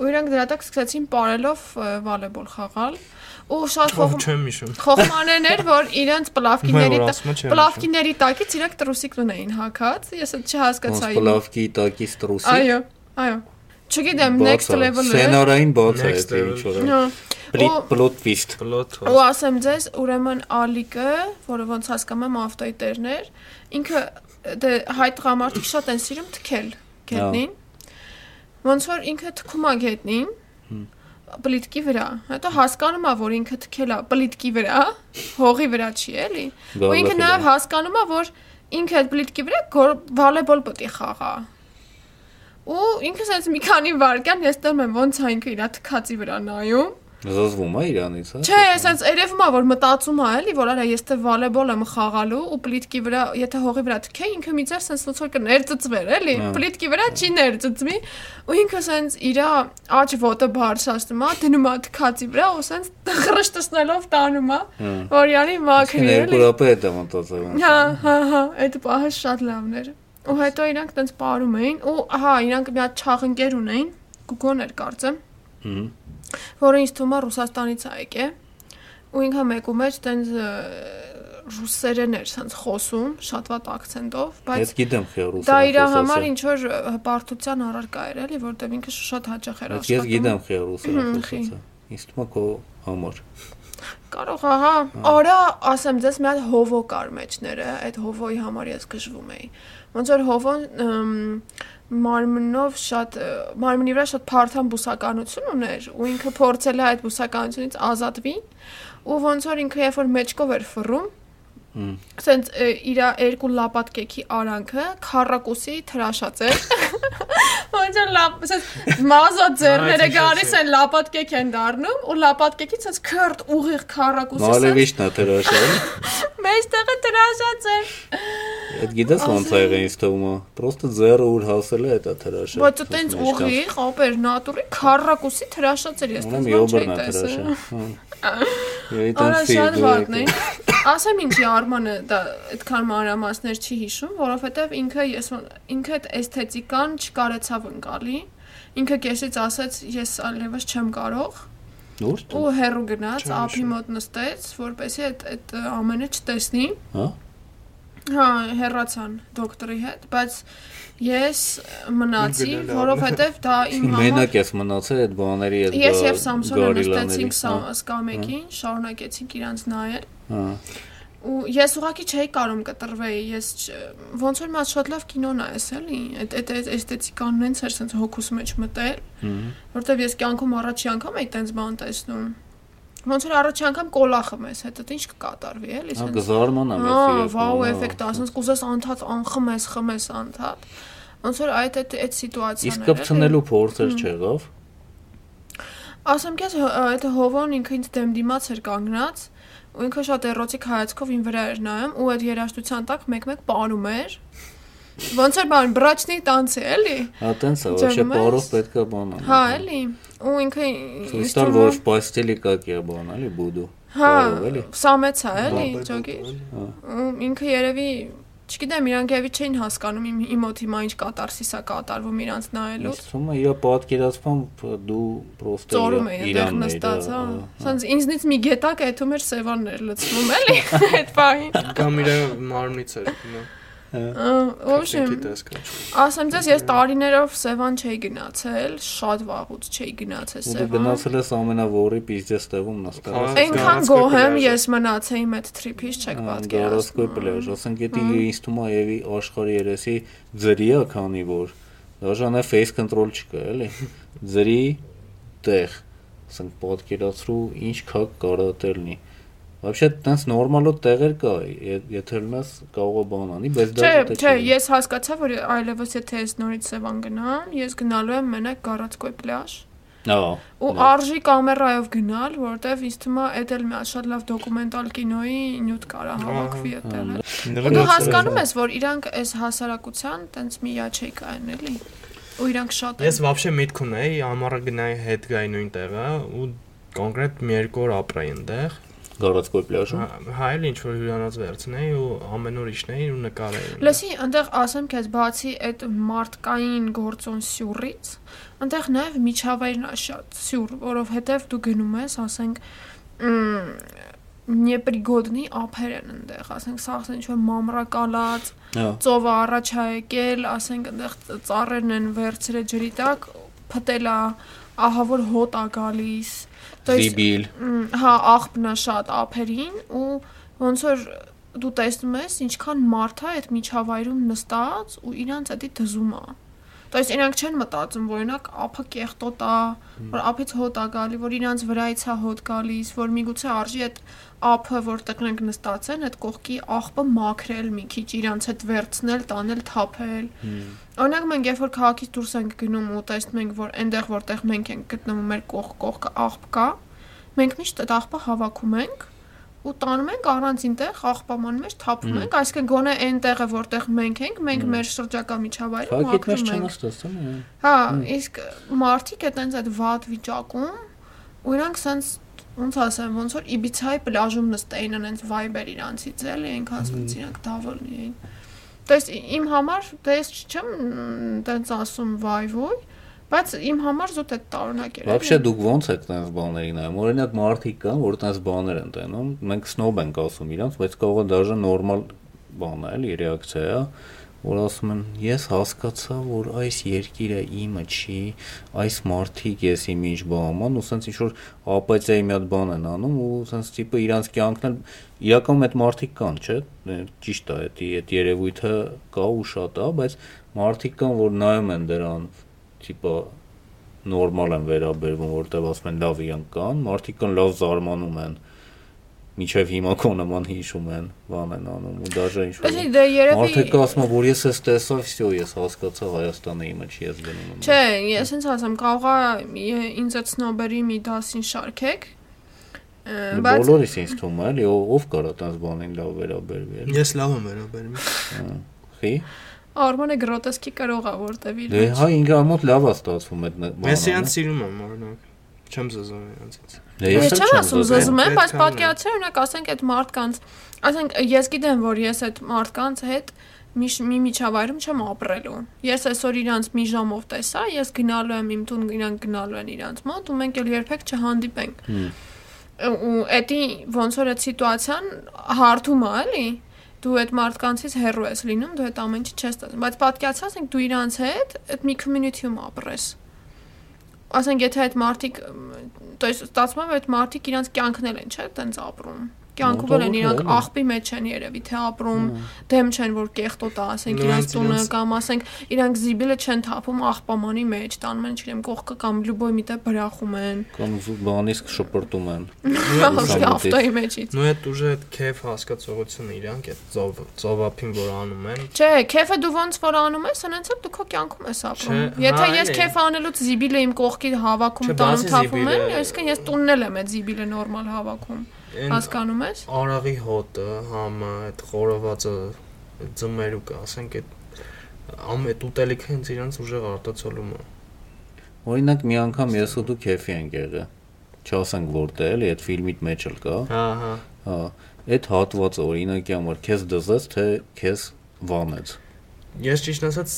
ու իրանք դրա տակ սկսեցին ապարելով վոլեբոլ խաղալ ու շատ խոխ չեմ հիշում խոխմաներներ որ իրենց պլավկիների պլավկիների տակից իրանք տրուսիկ ունեին հակած ես այդ չհասկացայի պլավկի տակից տրուսիկ? Այո այո Չգիտեմ, next level-ը։ Սցենարային բաց է դա ինչ որ։ Հա։ Պլոտ twist։ Պլոտ։ Ու ասեմ ձեզ, ուրեմն Ալիկը, որը ոնց հասկանում եմ ավտոյի տերներ, ինքը դե հայ տղամարդիկ շատ են սիրում թքել գետնին։ Ոնց որ ինքը թքում է գետնին պլիտկի վրա։ Հետո հասկանում է, որ ինքը թքել է պլիտկի վրա, հողի վրա չի էլի։ Ու ինքը նաև հասկանում է, որ ինքը այդ պլիտկի վրա վոլեբոլ պետք է խաղա։ Ու ինքը ասես մի քանի վարկյան ես տեմ եմ ոնց է ինքը իր թքածի վրա նայում Զոզվում է իրանից, հա։ Չէ, ասած երևում է որ մտածում է էլի, որ արա ես թե վոլեբոլ եմ խաղալու ու պլիտկի վրա, եթե հողի վրա թքե, ինքը մի ձեր sense ոնց որ կներծծվեր, էլի։ Պլիտկի վրա չի ներծծվի, ու ինքը sense իր աջ ոտը բարձրացնում է, դնում է թքածի վրա ու sense խրշտացնելով տանում է, որ յանի մաքրի էլի։ Երկու րոպե է դա մտածում։ Հա, հա, հա, այդ պահը շատ լավն էր։ Ու հետո իրանք տենց ապարում էին ու ահա իրանք մի հատ չաղընկեր ունեին, Գուգոն էր կարծեմ։ Հհ որը ինձ թվում է Ռուսաստանից է եկե ու ինքը մեկու մեջ տենց ռուսերեն էր ցած խոսում շատ վատ ակցենտով, բայց Ես գիտեմ խի ռուսերեն։ Դա իր համար ինչ որ հպարտության առարկա էր էլի, որտեղ ինքը շատ հաճախ էր աշխատում։ Ես գիտեմ խի ռուսերեն խոսացը։ Ինձ թվում է քո համար։ Կարող ահա, արա, ասեմ ձեզ մի հատ հովո կար մեջները, այդ հովոյի համար ես գժվում էի։ Ոնց որ հովոն մարմնով շատ մարմնի վրա շատ փարթան բուսականություն ուներ ու ինքը փորձել է այդ բուսականությունից ազատվի ու ոնց որ ինքը երբ որ մեջկով էր ֆռում Սենց իր երկու լապատկեքի արանքը քարակուսի թրաշած էր։ Ոնց որ լապ, սենց մազա ձեռները գալիս են լապատկեք են դառնում ու լապատկեկից սենց քրտ ուղիղ քարակուսի։ Մալևիչն է թրաշել։ Մեջտեղը թրաշած էր։ Այդ գիտես ոնց ա եղել ինձ թվում է։ Պրոստը ձեռը ուր հասել է դա թրաշը։ Բայց տենց ուղիղ, ապեր նատուրի քարակուսի թրաշած էր, ես տես ոնց չէի տեսել։ Արա շատ վատն է։ Ասեմ ինչի Արմանը դա այդքան մանրամասներ չի հիշում, որովհետև ինքը ես ինքը այդ էսթետիկան չկարեցավ ընկալի։ Ինքը կեսից ասաց ես այլևս չեմ կարող։ Ու հերու գնաց, ափի մոտ նստեց, որպեսի այդ այդ ամենը չտեսնի։ Հա։ Հա, հերացան դոկտորի հետ, բայց Ես մնացի, որովհետև դա իմ համար Մենակ ես մնացել այդ բաների հետ։ Ես եւ Սամսոնը նստեցինք սկամեկին, շարունակեցինք իրանց նայել։ Հա։ Ու ես ուղղակի չէի կարող կտրվեի, ես ոնց որ մած շատ լավ կինո նայես էլի, այդ այդ էսթետիկան նենց էր sense հոգուս մեջ մտել, որտեվ ես կյանքում առաջի անգամ էի տենց բան տեսնում։ Ոնց որ առաջի անգամ կոլա խմես, հետո ինչ կկատարվի, էլի, Հա, կզարմանամ ես։ Հա, վաու էֆեկտ, ասես կուզես անդադ անխմես, խմես անդադ։ Ոնց որ այդ այդ այդ սիտուացիան է։ Իսկ կպցնելու փորձեր չեղավ։ Ասեմ քեզ այդ հովոն ինքը ինձ դեմ դիմաց էր կանգնած, ու ինքը շատ էրոտիկ հայացքով ին վրա էր նայում, ու այդ երաժշտության տակ մեկ-մեկ պարում էր։ Ոնց էր բան, բրաչնի տանցի, էլի։ Հա, տենց է, ոչ պարով պետքա բան անել։ Հա, էլի։ Ու ինքը Ստար որ պաստելի կակիա բան, էլի, բուդու։ Հա, սա մեծ է, էլի, ջոգի։ Ու ինքը երևի Չգիտեմ, իրանք եւի չէին հասկանում իմ իմոտ հիմա ինչ կատարսիս է կատարվում իրանց նայելուց։ եմ, իր պատկերացման դու պրոստը ծորում ես այդտեղ նստած, հա։ Սանց ինձնից մի գետակ այդում էր սևաններ լցվում, էլի, այդ պահին։ Կամ իր մարմնից էր, հիմա։ Ոբշեմ, ասեմ ձեզ, ես տարիներով Սևան չէի գնացել, շատ վաղուց չէի գնացել Սևան։ Ու գնացել ես ամենավորի պիզդես տեղում նստած։ Այնքան գոհեմ ես մնացեի այդ թրիփից, չեք պատկերացնում։ Գարոսկոյ պլեժ, ասենք եթե ինձ թվում է եւի աշխարհի երեսի ձրի է, քանի որ դաժան է face control չկա, էլի։ Ձրի տեղ, ասենք պատկերացրու ինչ քակ կարա դեռնի։ Вообще տենց նորմալոտ տեղեր կա, եթե լնաս կարող է բան անի, բայց դա Չէ, չէ, ես հասկացա, որ այլևս եթե ես նորից Սևան գնամ, ես գնալու եմ մենակ Գարացկոյ պլաժ։ Ահա։ Ու արժի կամերայով գնալ, որովհետև ինձ թվում է այդ էլ մի շատ լավ դոկումենտալ կինոյի նյութ կարա հավաքվի այդտեղ։ Դու հասկանում ես, որ իրանք այս հասարակության տենց մի յաչեյկա են, էլի։ Ու իրանք շատ են։ Ես вообще միտք ունեի, ամառը գնայի հետ գայի նույն տեղը ու կոնկրետ մի երկու օր ապրեի այնտեղ Գարացկոյ պլաժում։ Հա, էլ ինչ որ հյուրանոց վերցնեի ու ամեն օր իշնեի ու նկարեի։ Լսի, այնտեղ ասեմ քեզ բացի այդ մարդկային գործոն սյուրից, այնտեղ նաև միջավայրն է շատ սյուր, որովհետև դու գնում ես, ասենք, Դնեպրիգոդնի ափեր են այնտեղ, ասենք, սա ասենք ինչ որ մամրակալած, հա։ ծովը առաջ է եկել, ասենք այնտեղ ծառերն են վերցրել ջրի տակ, փտելա, ահա որ հոտ է գալիս, դրիբիլ։ Հա, աղբնա շատ ափերին ու ոնց որ դու տեսնում ես ինչքան մարդ է այդ միջավայրում նստած ու իրանց այդ դզում է։ Տես իրանք չեն մտածում, որ օրինակ ափը կեղտոտ է, որ ափից հոտ է գալի, որ իրանց վրայից է հոտ գալիս, որ միգուցե արժի այդ ափը, որտեղ նրանք նստած են, այդ կողքի աղբը մաքրել մի քիչ, իրանց հետ վերցնել, տանել, թափել։ Օրինակ մենք երբ որ քաղաքից դուրս ենք գնում ու տեսնում ենք, որ այնտեղ որտեղ մենք ենք գտնվում մեր կողք կողքը աղբ կա, մենք միշտ այդ աղբը հավաքում ենք ու տանում ենք առանցին տեղ աղբաման մեջ թափում ենք, այսինքն գոնե այն տեղը որտեղ մենք ենք, մենք մեր շրջակա միջավայրը մաքրում ենք։ Հա, իսկ մարդիկ այտենց այդ վատ վիճակում ու իրանք սենց ոնց ասեմ, ոնց որ Իբիցայի պլաժում նստեին անենց վայբեր իրանցից էլի, այնքան սենց իրանք դավոլնի էին։ То есть իմ համար, դա ես չեմ տենց ասում վայ-ոյ, Բայց իմ համար զուտ այդ տարօրինակ էր։ Вообще դուք ոնց եք տես բաների նայում։ Օրինակ մարդիկ կան, որ տես բաներ են տենում։ Մենք սնոբ ենք ասում իրանց, բայց կարող է դաժե նորմալ բան է, էլի ռեակցիա է, որ ասում են, ես հասկացա, որ այս երկիրը իմը չի, այս մարդիկ ես իմ ինչ բան, ու սենց ինչ որ ապացիայի մի հատ բան են անում ու սենց տիպը իրանց կյանքն էլ իրականում այդ մարդիկ կան, չէ՞։ Ճիշտ է, դա այդ երևույթը կա ու շատ է, բայց մարդիկ կան, որ նայում են դրան տիպը նորմալ են վերաբերվում, որտեղ ասում են լավ իրանք կան, մարդիկ կան լավ զարմանում են միջև հիմա քո նման հիշում են, բան են անում ու դաժե ինչ որ։ Դա երևի Մարդիկ ասում են, որ ես էս տեսա, всё, ես հասկացա Հայաստանը իմը չի ես գնում։ Չէ, ես ինձ ասեմ, կարողա ինձ այդ սնոբերի մի դասին շարքեք, բայց բոլորիս ինձ թվում է, էլի ով կարա տես բանին լավ վերաբերվի։ Ես լավ եմ վերաբերվում։ Խի։ Արմանը գրոտեսկի կարող է որտեվ իր Դե հա ինքը ամոթ լավ է ստացվում այդ բանը։ Ես իրանց սիրում եմ օրինակ։ Չեմ զզում իրանցից։ Դե ես չեմ ասում զզում եմ, բայց պատկերացրու օրինակ ասենք այդ մարդկանց, ասենք ես գիտեմ, որ ես այդ մարդկանց հետ մի մի միջավայրում չեմ ապրելու։ Ես այսօր իրանց մի ժամով տեսա, ես գնալու եմ իմ տուն, իրանք գնալու են իրանց մոտ ու մենք էլ երբեք չհանդիպենք։ Ու էդի ոնց որ այդ սիտուացիան հարթում է, էլի դու այդ մարդկանցից հեռու ես լինում, դու այդ ամեն ինչ չես ստացում, բայց պատկերացրու ասենք դու իրանց հետ այդ մի community-ում ապրես Ասենք եթե այդ մարդիկ, то есть ստացվում է այդ մարդիկ իրանց կյանքն են, չէ՞, տենց ապրում։ կյանքում էլ են իրանք աղբի մեջ են երևի թե ապրում, դեմ չեն որ կեղտոտա, ասենք իրանք տունը կամ ասենք իրանք զիբիլը չեն թափում աղբամանի մեջ, տանում են չգիտեմ կողքը կամ լյուբոյ միտը բրախում են։ Կամ բանից շպրտում են։ Ավտոյի մեջից։ Նույն այդ ուժը այդ քեֆ հասկացողությունը իրանք այդ ծով ծովափին որ անում են։ Չէ, քեֆը դու ոնց որ անում ես, այնց էլ դու քո կյանքում ես ապրում։ Եթե ես քեֆ անելուց զիբիլը իմ կողքի հավաքում տանում թափում են, այսինքն ես տունն էլ եմ այդ զիբիլը նորմալ հավաքում։ Հասկանում ես։ Արաղի հոտը, համը, այդ խորովածը ձմերուկ, ասենք այդ ամ այդ ուտելիքը հենց իրանց ուժեղ արտացոլում է։ Օրինակ մի անգամ ես ու դու քեֆի ենք եղել։ Չասենք որտեղ էլի այդ ֆիլմիդ մեջ էլ կա։ Հա, հա։ Հա, այդ հատվածը օրինակի համար քեզ դզես, թե քեզ վանեց։ Ես ճիշտ ասած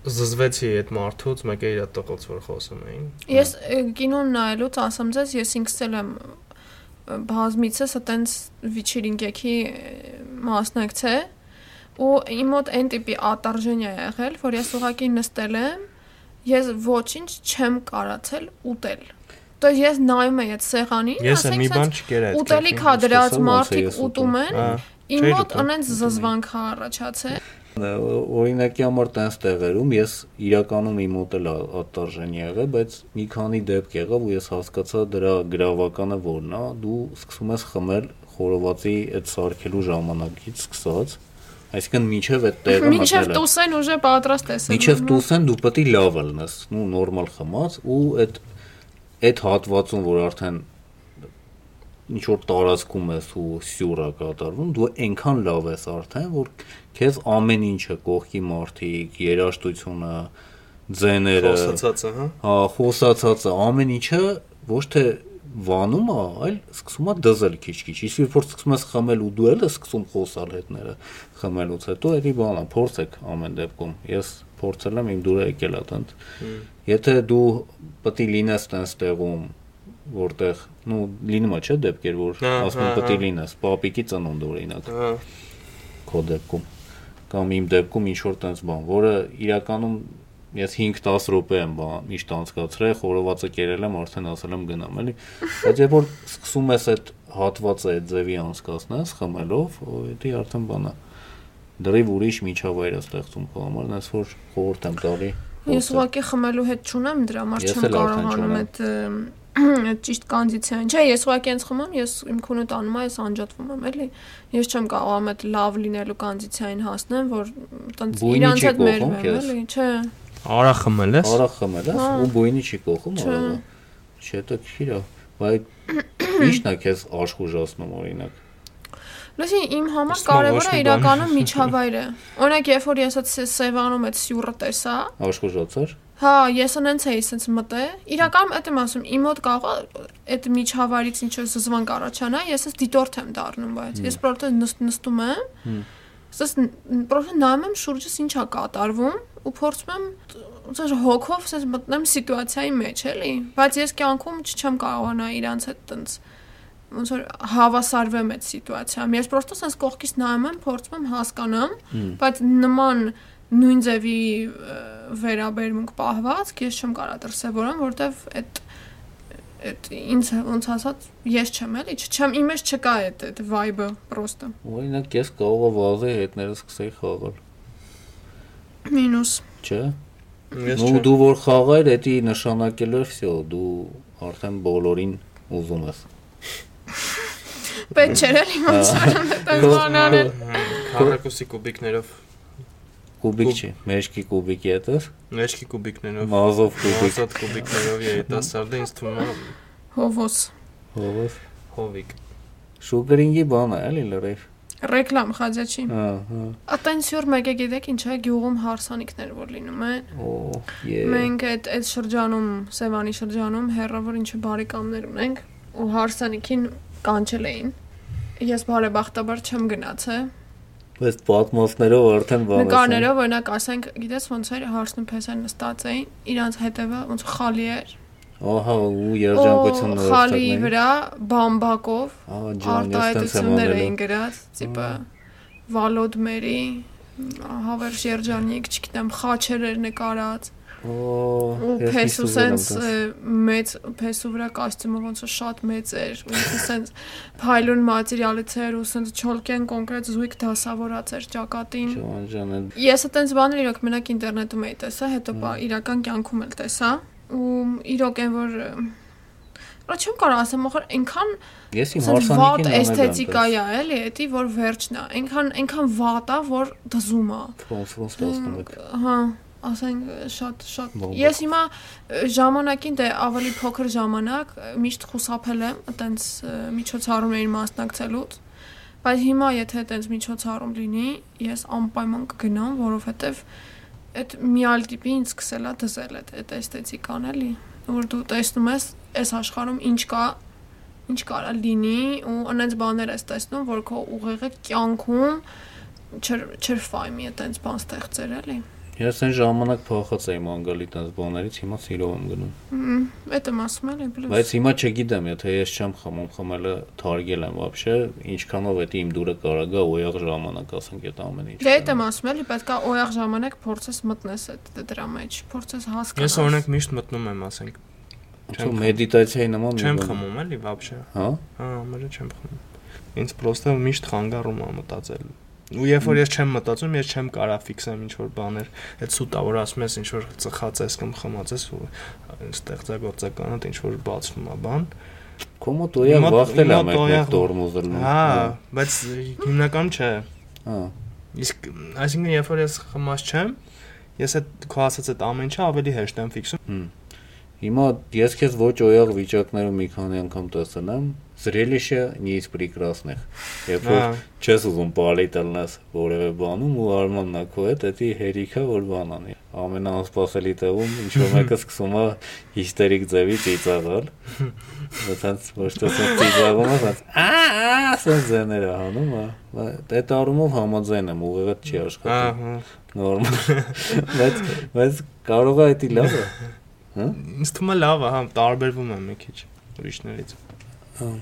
զզվեցի այդ մարդուց, մեկը իր տղոց որ խոսում էին։ Ես կինոն նայելուց ասեմ ձեզ, ես ինքս էլ եմ բազմիցս այտենց վիչերինգեքի մասնակցե ու իմ մոտ այն տիպի ատարժենիա եղել, որ ես ուղակի նստել եմ, ես ոչինչ չեմ կարացել ուտել։ То есть ես նայում եմ այդ սեղանին, ես մի բան չկերա այդ ուտելիք հա դրած մարդիկ ուտում են։ Իմ մոտ անենց զզվանք հա առաջացել օրինակի համար տենց տեղերում ես իրականում իմ մոտ էլ ատարժեն եղել, բայց մի քանի դեպք եղավ ու ես հասկացա դրա գրավականը որն է, դու սկսում ես խմել խորովածի այդ սարքելու ժամանակից սկսած Այսինքն միջև այդ տեղը մտնել Միջև տուսեն ուժը պատրաստ ես։ Միջև տուսեն դու պետք է լավ լնես, ու նորմալ խմած ու այդ այդ հատվածում, որ արդեն ինչ որ տարածքում ես ու սյուրա կատարվում, դու այնքան լավ ես արդեն, որ քեզ ամեն ինչը կողքի մարտիկ, երաշտությունը, ձեները, խոսացածը, հա։ Հա, խոսացածը, ամեն ինչը ոչ թե վանում է, այլ սկսում է դզել քիչ-քիչ։ Իսկ երբ որ սկսում ես խմել ու դու էլ ես սկսում խոսալ հետները խմելուց հետո, էլի բան է, փորձեք ամեն դեպքում։ Ես փորձել եմ իմ դուրը եկել է տանդ։ Եթե դու պետք է լինես տես տեղում, որտեղ, ну, լինում է չէ դեպքեր, որ հա, ասում հա, պետք է հա։ լինես, պապիկի ծնունդ օրինակ։ Հա։ Քո դեպքում կամ իմ դեպքում ինչ որ տես բան, որը իրականում ես 5-10 րոպե եմ բան միշտ անցկացրել, խորովածը կերել եմ, արդեն ասել եմ գնամ, էլի։ Բայց երբ որ սկսում ես այդ հատվածը այդ ձևի անցկացնես խմելով, դա արդեն բան է։ Դրիվ ուրիշ միջավայր է ստեղծում քո համար, այնպես որ խորհուրդ եմ տալի։ Ես ուղղակի խմելու հետ չունեմ, դրա համար չեմ կարողանում այդ ճիշտ կոնդիցիան։ Չէ, ես ուղղակի ինձ խմեմ, ես իմ քունը տանում եմ, ես անջատվում եմ, էլի։ Ես չեմ կարողանում այդ լավ լինելու կոնդիցիային հասնեմ, որ տենց իրանց հետ կողում քեզ։ էլի։ Չէ։ Արա խմել ես։ Արա խմել ես Հա։ ու բույնի չի կողում արավը։ Չէ, դա քիրա։ Բայց ի՞նչն է քեզ աշխուժացնում օրինակ։ Լսի, իմ համար կարևորը իրականում միջավայրը։ Օրինակ, երբ որ ես այդ Սևանում այդ սյուրը տեսա, Աշխուժացար։ Հա, ես անենց էի sense մտե։ Իրականում այդ եմ ասում, իմ մոտ կարող է այդ միջավայրից ինչ որ զզվան կառաջանա, ես ես դիտորդ եմ դառնում, բայց ես պրոստը նստ նստում եմ։ Սս պրոստը նայում եմ շուրջս ինչա կատարվում ու փորձում եմ ոնց հոգով sense մտնեմ սիտուացիայի մեջ, էլի։ Բայց ես կյանքում չեմ կարողանա իրանց հետ տենց ոնց որ հավասարվեմ այդ սիտուացիայում։ Ես պրոստը sense կողքից նայում եմ, փորձում եմ հասկանամ, բայց նման նույն ձևի վերաբերմունք պահվածք ես չեմ կարա դրսևորեմ, որովհետև այդ այդ ինձ ոնց ասած ես չեմ էլի, չեմ իմ մեջ չկա այդ այդ vibe-ը պրոստը։ Օրինակ ես կարող եմ վազի հետները սկսեի խաղալ, Մինուս։ չէ՞։ Ես Ու չեմ։ դու որ խաղայր, դա նշանակել է վсё, դու արդեն բոլորին ուզում ես։ Պետք չէր էլի ոնց արամ այդ բանանը։ Քառակուսի կուբիկներով, Կուբիկ չի, մեջքի կուբիկի հետ ես, մեջքի կուբիկներով, մազով կուբիկ, մասատ կուբիկներով երիտասարդը ինձ թվում է Հովոս։ հովով։ հովիկ։ Շուգերինգի բան է, էլի լրիվ։ Ռեկլամ խաձաչի։ Հա, հա։ Ատենսիոր մեկը գիտեք ինչ է գյուղում հարսանիքներ որ լինում են։ Օ, ե։ Մենք այդ այդ շրջանում, Սևանի շրջանում հերրավոր ինչը բարեկամներ ունենք ու հարսանիքին կանչել էին։ Ես բարեբախտաբար չեմ գնացել։ Բայց պատմածներով արդեն բան։ Նկարներով օրինակ ասենք, գիտես ոնց էր հարսն ու փեսան նստած էին, իրանց հետևը ոնց խալի էր։ Ահա, ու երջանկությունը Ու խալի վրա բամբակով արտահայտություններ էին գրած, տիպը Վալոդմերի հավերժ երջանիկ, չգիտեմ, խաչեր էր նկարած։ ու փեսու sense մեծ փեսու վրա կոստյումը ոնց որ շատ մեծ էր ու ինքը sense փայլուն մատերիալից էր ու sense չոլկեն կոնկրետ զույգ դասավորած էր ճակատին ես այտենց բաներ իրոք մենակ ինտերնետում էի տեսա հետո իրական կյանքում էլ տեսա ու իրոք այն որ Ո՞չ չեմ կարող ասեմ, ախր այնքան Ես իմ հարսանիքին էսթետիկա է, էլի, էդի որ վերջն է։ Այնքան այնքան վատ է, որ դզում է։ Ոնց ոնց դասնում եք։ Հա, ասենք շատ շատ ես հիմա ժամանակին դե ավելի փոքր ժամանակ միշտ խուսափել եմ այտենց միջոցառումներին մասնակցելուց բայց հիմա եթե այտենց միջոցառում լինի ես անպայման կգնամ որովհետև այդ մի այլ տիպի ինձ սկսել է դզել այդ այդ էսթետիկան էլի որ դու տեսնում ես այս աշխարհում ինչ կա ինչ կարա լինի ու անենց բաներ ես տեսնում որ քո ուղեղը կյանքում չր չր ֆայմի այտենց բան ստեղծեր էլի Ես այն ժամանակ փոխած էի մանգալի տես բաներից, հիմա սիրով եմ գնում։ Հմ, դա մասում եմ պլյուս։ Բայց հիմա չգիտեմ, եթե ես չեմ խմում, խմելը թարգել եմ вообще, ինչքանով է իմ դուրը կարա գա օյաղ ժամանակ, ասենք այդ ամեն ինչ։ Դե դա մասում եմ, պետք է օյաղ ժամանակ փորձես մտնես այդ դրա մեջ, փորձես հասկանալ։ Ես օրինակ միշտ մտնում եմ, ասենք, Չեմ մեդիտացիայի նման Չեմ խմում էլի вообще։ Հա։ Հա, մերը չեմ խմում։ Ինձ պրոստը միշտ խանգարում է մտածել։ Ու երբ որ ես չեմ մտածում, ես չեմ կարա ֆիքսեմ ինչ որ բաներ։ Այդ սուտա որ ասում ես ինչ որ ծխած ես կամ խմած ես ու ստեղծագործականդ ինչ որ բացվում է բան։ Կոմոդ օյա վախտել եմ այդ տորմոզելն։ Հա, բայց հիմնական չէ։ Հա։ Իսկ այսինքն երբ որ ես խմած չեմ, ես այդ քո ասած այդ ամեն ինչը ավելի հեշտ եմ ֆիքսում։ Հիմա ես քեզ ոչ օյաղ վիճակներում մի քանի անգամ տեսել եմ, зрелище не из прекрасных։ Երբ որ չես ուզում պալիտ լնես որևէ բանում ու արմանն է քո հետ, դա հերիքա որ բան անի։ Ամենաանսպասելի տեղում ինչ որ մեկը սկսում է հիստերիկ ձևի ծիծաղալ։ Ոնց ոչ թե ծիծաղում է, ոնց ա ասած ձեները հանում է։ Դա տարումով համաձայն եմ, ուղեղը չի աշխատում։ Ահա։ Նորմալ։ Բայց բայց կարող է դա լավ է։ Հա։ Ինձ թվում է լավ է, հա, տարբերվում է մի քիչ ուրիշներից։